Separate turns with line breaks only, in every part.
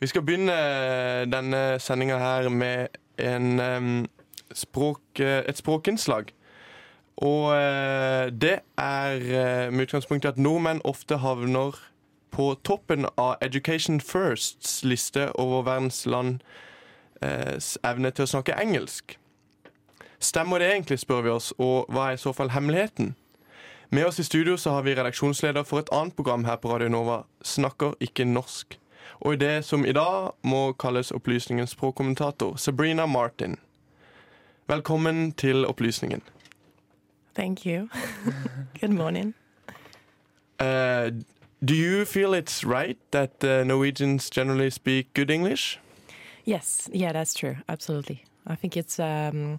Vi skal begynne denne sendinga her med en, um, språk, eh, et språkinnslag. Og uh, det er uh, med utgangspunkt i at nordmenn ofte havner på toppen av Education Firsts liste over verdens lands evne til å snakke engelsk. Stemmer det egentlig, spør vi oss, og hva er i så fall hemmeligheten? Med oss i studio så har vi redaksjonsleder for et annet program her på Radio Nova, Snakker ikke norsk. Og i det som i dag må kalles Opplysningens språkkommentator, Sabrina Martin. Velkommen til Opplysningen.
Thank you. Good morning.
Uh, do you feel it's right that uh, Norwegians generally speak good English?
Yes, yeah, that's true. Absolutely. I think it's um,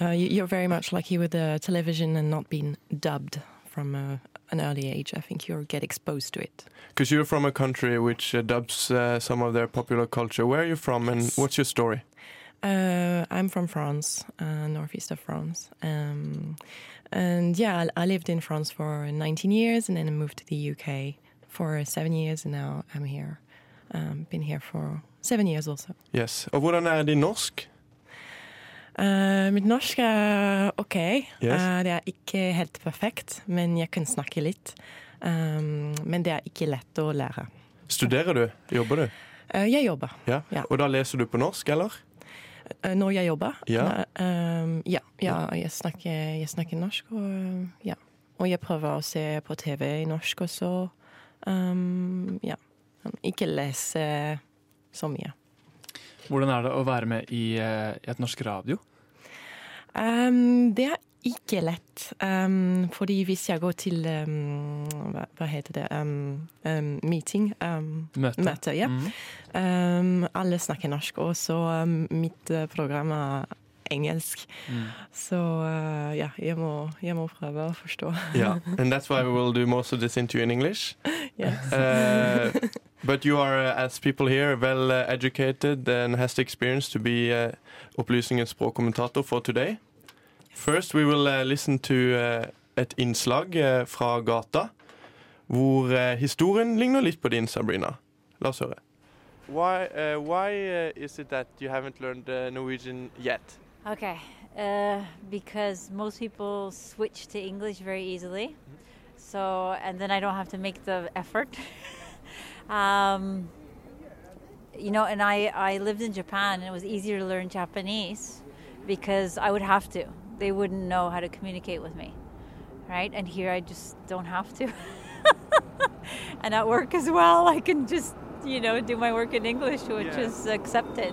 uh, you're very much lucky with the television and not being dubbed from uh, an early age. I think you get exposed to it.
Because you're from a country which adopts uh, some of their popular culture. Where are you from and
Yes.
what's your story?
Uh, I'm from France, uh, northeast of France, um, and yeah, I, I lived in France for 19 years, and then I moved to the UK for seven years, and now I'm here. Um, been here for seven years also.
Yes. Og hvordan er din norsk?
Uh, mitt norsk er OK.
Yes.
Uh, det er ikke helt perfekt, men jeg kan snakke litt. Um, men det er ikke lett å lære.
Studerer du? Jobber du?
Uh, jeg jobber.
Ja.
Ja.
Og da leser du på norsk, eller?
Når jeg jobber
Ja.
um, ja, ja jeg, snakker, jeg snakker norsk. Og, ja. og jeg prøver å se på TV i norsk også. Um, ja. Ikke lese så mye.
Hvordan er det å være med i, eh, i et norsk radio?
Um, det er ikke lett. Um, fordi hvis jeg går til um, hva, hva heter det um, Meeting.
Møte?
møte, ja. mm. Alle snakker norsk, og så mitt uh, program er engelsk.
Mm.
Så uh, ja, jeg må, jeg må prøve å forstå.
Yeah. and that's why we will do most of this interview in English.
Yes.
Uh, but you are, uh, as people here, well uh, educated and has the experience to be uh, Opplysningens språkkommentator for today. First we will uh, listen to uh, et innslag uh, fra gata, hvor uh, historien ligner litt på din, Sabrina. La oss høre. Why, uh, why uh, is it that you haven't learned uh, Norwegian yet?
Okay, uh, because most people switch to English very easily. So, and then I don't have to make the effort. um, you know, and I, I lived in Japan and it was easier to learn Japanese because I would have to. They wouldn't know how to communicate with me, right? And here I just don't have to. and at work as well, I can just, you know, do my work in English, which
Yeah.
is accepted.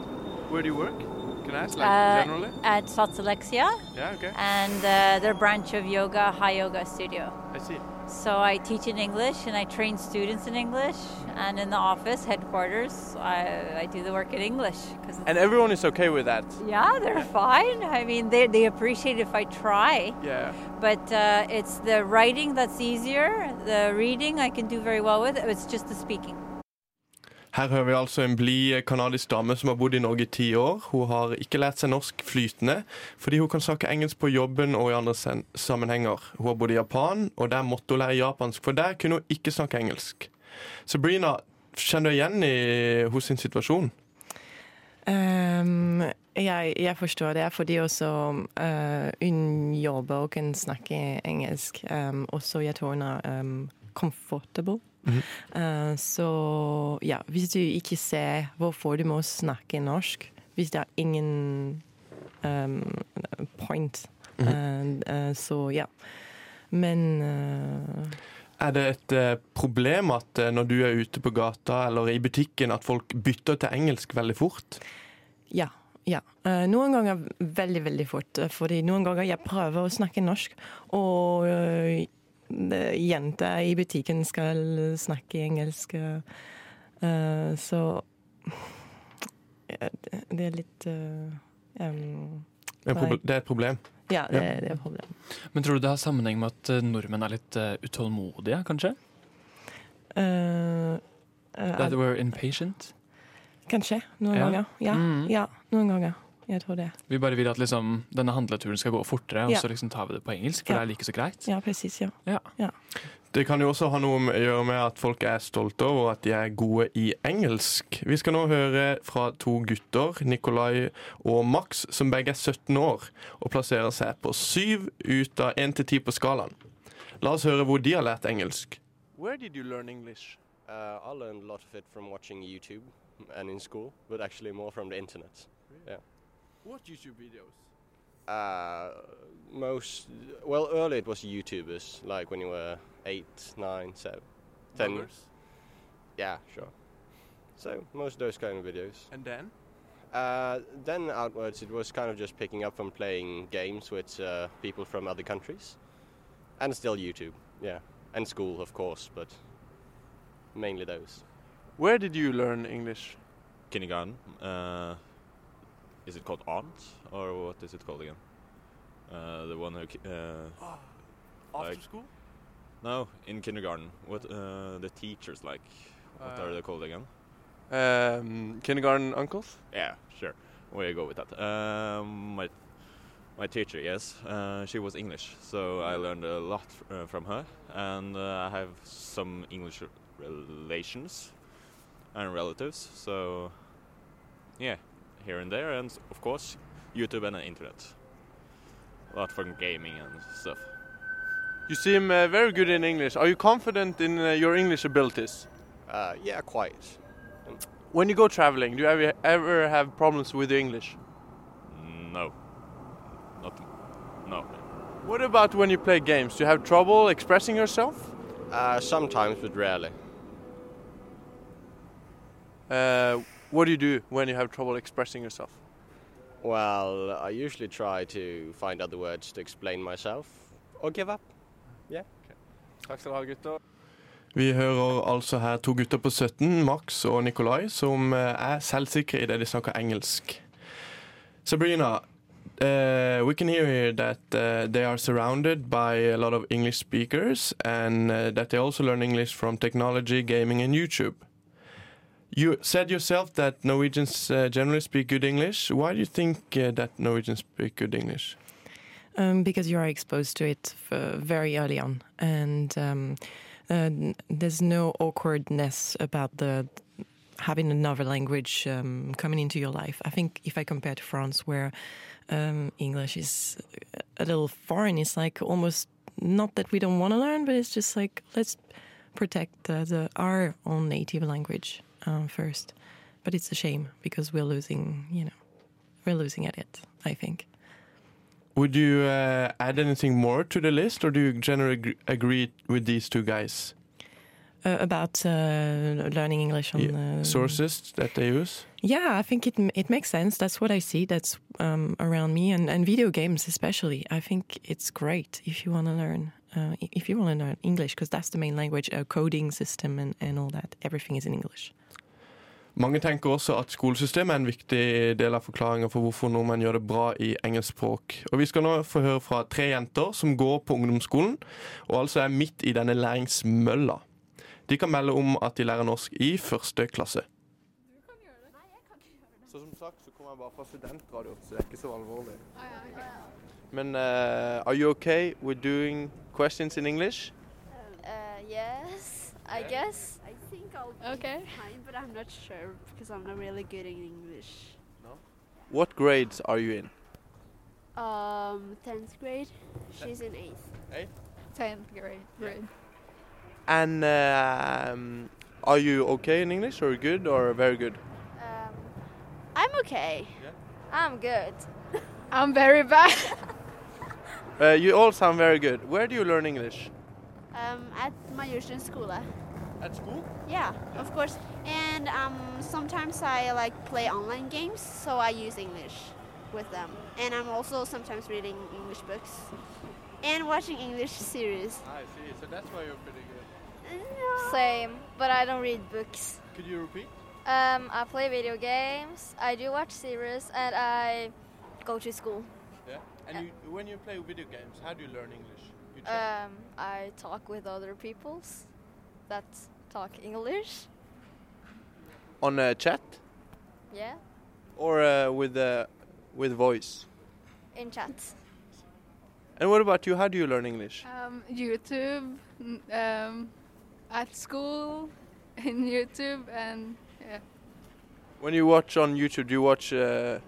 Where do you work? I ask,
Uh, At Sats Elixia,
Yeah, okay.
and uh, their branch of yoga, High Yoga Studio.
I see.
So I teach in English and I train students in English, and in the office headquarters, I, I do the work in English. Cause
And everyone is okay with that?
yeah, they're fine. I mean, they, they appreciate if I try,
Yeah.
but uh, it's the writing that's easier. The reading I can do very well with. It's just the speaking.
Her hører vi altså en blid kanadisk dame som har bodd i Norge i ti år. Hun har ikke lært seg norsk flytende, fordi hun kan snakke engelsk på jobben og i andre sammenhenger. Hun har bodd i Japan, og der måtte hun lære japansk, for der kunne hun ikke snakke engelsk. Sabrina, kjenner du igjen i hos sin situasjon?
Um, jeg, jeg forstår det, fordi også uh, hun jobber og kan snakke engelsk. Um, også jeg tror hun er um, comfortable.
Mhm.
Uh, så ja, hvis du ikke ser hvorfor du må snakke norsk, hvis det er ingen um, point,
mm.
uh, uh, så ja. Men
Er det et eh, problem at eh, når du er ute på gata eller i butikken, at folk bytter til engelsk veldig fort?
Ja. ja. Eh, noen ganger veldig, veldig fort. eh, Fordi noen ganger jeg prøver å snakke norsk, og eh, jenter i butikken skal snakke engelsk. eh, eh, så ja, det, er litt em,
Det er, et problem.
Ja, det,
Ja.
det er et problem.
Men tror du det har sammenheng med at nordmenn er litt eh, utålmodige, kanskje?
Uh, uh,
That we're impatient?
kanskje. Noen
Ja.
ganger. Ja,
Mm.
ja, noen ganger. Jeg tror det.
Vi bare vil at liksom, denne handleturen skal gå fortere, og så liksom tar vi det på engelsk, for
Ja.
det er like så greit.
Ja, precis. Ja.
Ja.
Det kan jo også ha noe å gjøre med at folk er stolte over at de er gode i engelsk. Vi skal nå høre fra to gutter, Nikolai og Max, som begge er 17 år og plasserer seg på syv ut av 1 til 10 på skalaen. La oss høre hvor de har lært engelsk.
Where did you learn English?
Uh, I learned a lot of it from watching YouTube and in school, but actually more from the internet.
What YouTube videos?
Uh, most well, early it was YouTubers, like when you were eight, nine, seven, ten.
Numbers?
Yeah, sure. So most of those kind of videos.
And then?
Uh, then outwards, it was kind of just picking up from playing games with uh, people from other countries, and still YouTube. Yeah, and school, of course, but mainly those.
Where did you learn English?
kindergarten. Uh, is it called aunt or what is it called again? Uh, the one who uh,
After
Like-
school?
no in kindergarten. What uh, the teachers like? What are
Uh,
they called again?
Um, kindergarten uncles?
Yeah, sure. We go with that. Um, my my teacher, yes, uh, she was English, so I learned a lot uh, from her, and uh, I have some English relations and relatives. So yeah, here and there, and of course YouTube and the internet. A lot from gaming and stuff.
You seem uh, very good in English. Are you confident in uh, your English abilities?
Uh, yeah, quite.
When you go traveling, do you ever, ever have problems with your English?
No, not no.
What about when you play games? Do you have trouble expressing yourself?
Uh, sometimes, but rarely.
Uh, what do you do when you have trouble expressing yourself?
Well, I usually try to find other words to explain myself, or give up.
Takk skal du ha, gutter.
Vi hører altså her to gutter på 17, Max og Nikolai, som eh, er selvsikre i det de snakker engelsk. Sabrina, uh, we can hear here that uh, they are surrounded by a lot of English speakers and uh, that they also learn English from technology, gaming, and YouTube. You said yourself that Norwegians uh, generally speak good English. Why do you think uh, that Norwegians speak good English?
Um, because you are exposed to it very early on, and um, uh, there's no awkwardness about the having another language um, coming into your life. I think if I compare to France, where um, English is a little foreign, it's like almost not that we don't want to learn, but it's just like let's protect the our own native language um, first. But it's a shame because we're losing, you know, we're losing at it. I think.
Would you uh, add anything more to the list, or do you generally agree with these two guys?
Uh, about uh, learning English on
Yeah, Sources that they use?
Yeah, I think it it makes sense. That's what I see. That's um, around me and, and video games especially. I think it's great if you want to learn uh, if you want to learn English because that's the main language, uh, coding system and, and all that. Everything is in English.
Mange tenker også at skolesystemet er en viktig del av forklaringa for hvorfor nordmenn gjør det bra i engelsk språk. Og Vi skal nå få høre fra tre jenter som går på ungdomsskolen, og altså er midt i denne læringsmølla. De kan melde om at de lærer norsk i første klasse.
Så som sagt så kommer jeg bare fra studentradio, så det er ikke så alvorlig. Men uh, are you okay with doing questions in English?
Uh, yes, I guess.
I think I'll be
Okay.
fine, but I'm not sure because I'm not really good in English. No.
What grades are you in?
Um, 10th grade. She's in 8th. Eighth.
10th grade. grade.
And um, are you okay in English or good or very good?
Um, I'm okay.
I'm good.
I'm very bad.
Uh, you all sound very good. Where do you learn English?
um, at Majorstuen skole.
At school?
Yeah, of course. And um, sometimes I like play online games, so I use English with them. And I'm also sometimes reading English books and watching English series.
I see. So that's why you're pretty good. No.
Same, but I don't read books.
Could you repeat?
Um, I play video games, I do watch series, and I go to school.
Yeah. And you, when you play video games, how do you learn English? You chat?
Um, I talk with other peoples that talk English.
on uh, chat
Yeah.
or uh, with uh, with voice?
In chat.
And what about you? How do you learn English?
Um, YouTube, um, at school, in YouTube, and yeah.
When you watch on YouTube, do you watch uh,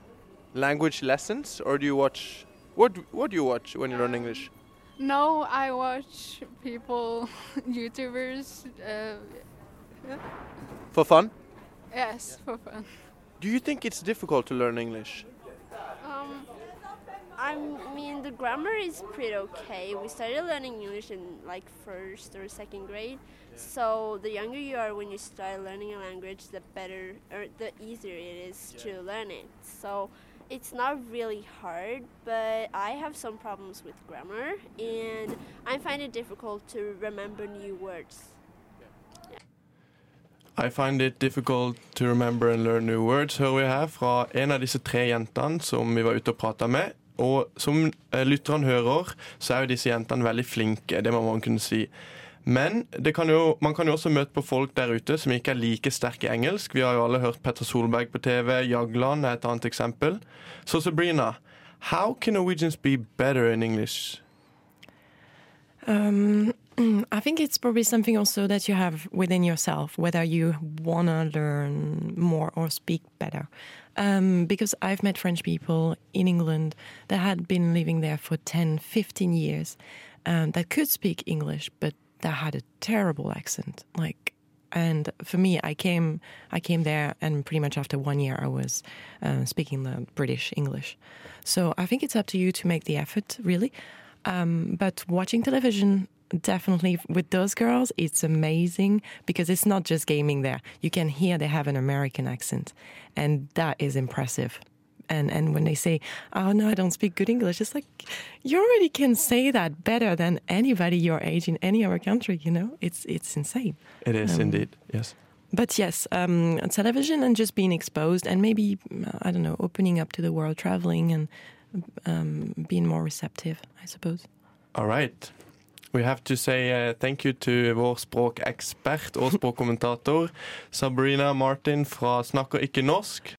language lessons or do you watch what? What do you watch when you learn English?
No, I watch people, YouTubers. Uh, yeah.
For fun?
Yes, for fun.
Do you think it's difficult to learn English?
Um, I mean, the grammar is pretty okay. We started learning English in like first or second grade. So the younger you are when you start learning a language, the better or the easier it is to learn it. So it's not really hard, but I have some problems with grammar and I find it difficult to remember new words.
I find it difficult to remember and learn new words, hører vi her fra en av disse tre jentene som vi var ute og prata med. Og som lytteren lytterne hører, så er jo disse jentene veldig flinke, det må man kunne si. Men kan jo, man kan jo også møte på folk der ute som ikke er like sterke i engelsk. Vi har jo alle hørt Petter Solberg på TV, Jagland er et annet eksempel. Så Sabrina, how can Norwegians be better in English?
Um, I think it's probably something also that you have within yourself, whether you want to learn more or speak better. Um, because I've met French people in England that had been living there for 10, 15 years um, that could speak English, but that had a terrible accent. Like, and for me, I came, I came there, and pretty much after one year, I was uh, speaking the British English. So I think it's up to you to make the effort, really. Um, but watching television, definitely with those girls, it's amazing because it's not just gaming there. You can hear they have an American accent, and that is impressive. And and when they say, "Oh no, I don't speak good English," it's like you already can say that better than anybody your age in any other country. You know, it's it's insane.
It is
Um,
indeed, yes.
But yes, um, television and just being exposed, and maybe I don't know, opening up to the world, traveling, and um, being more receptive. I suppose.
All right. We have to say uh, thank you to vår språkekspert og språkkommentator Sabrina Martin fra Snakker ikke norsk.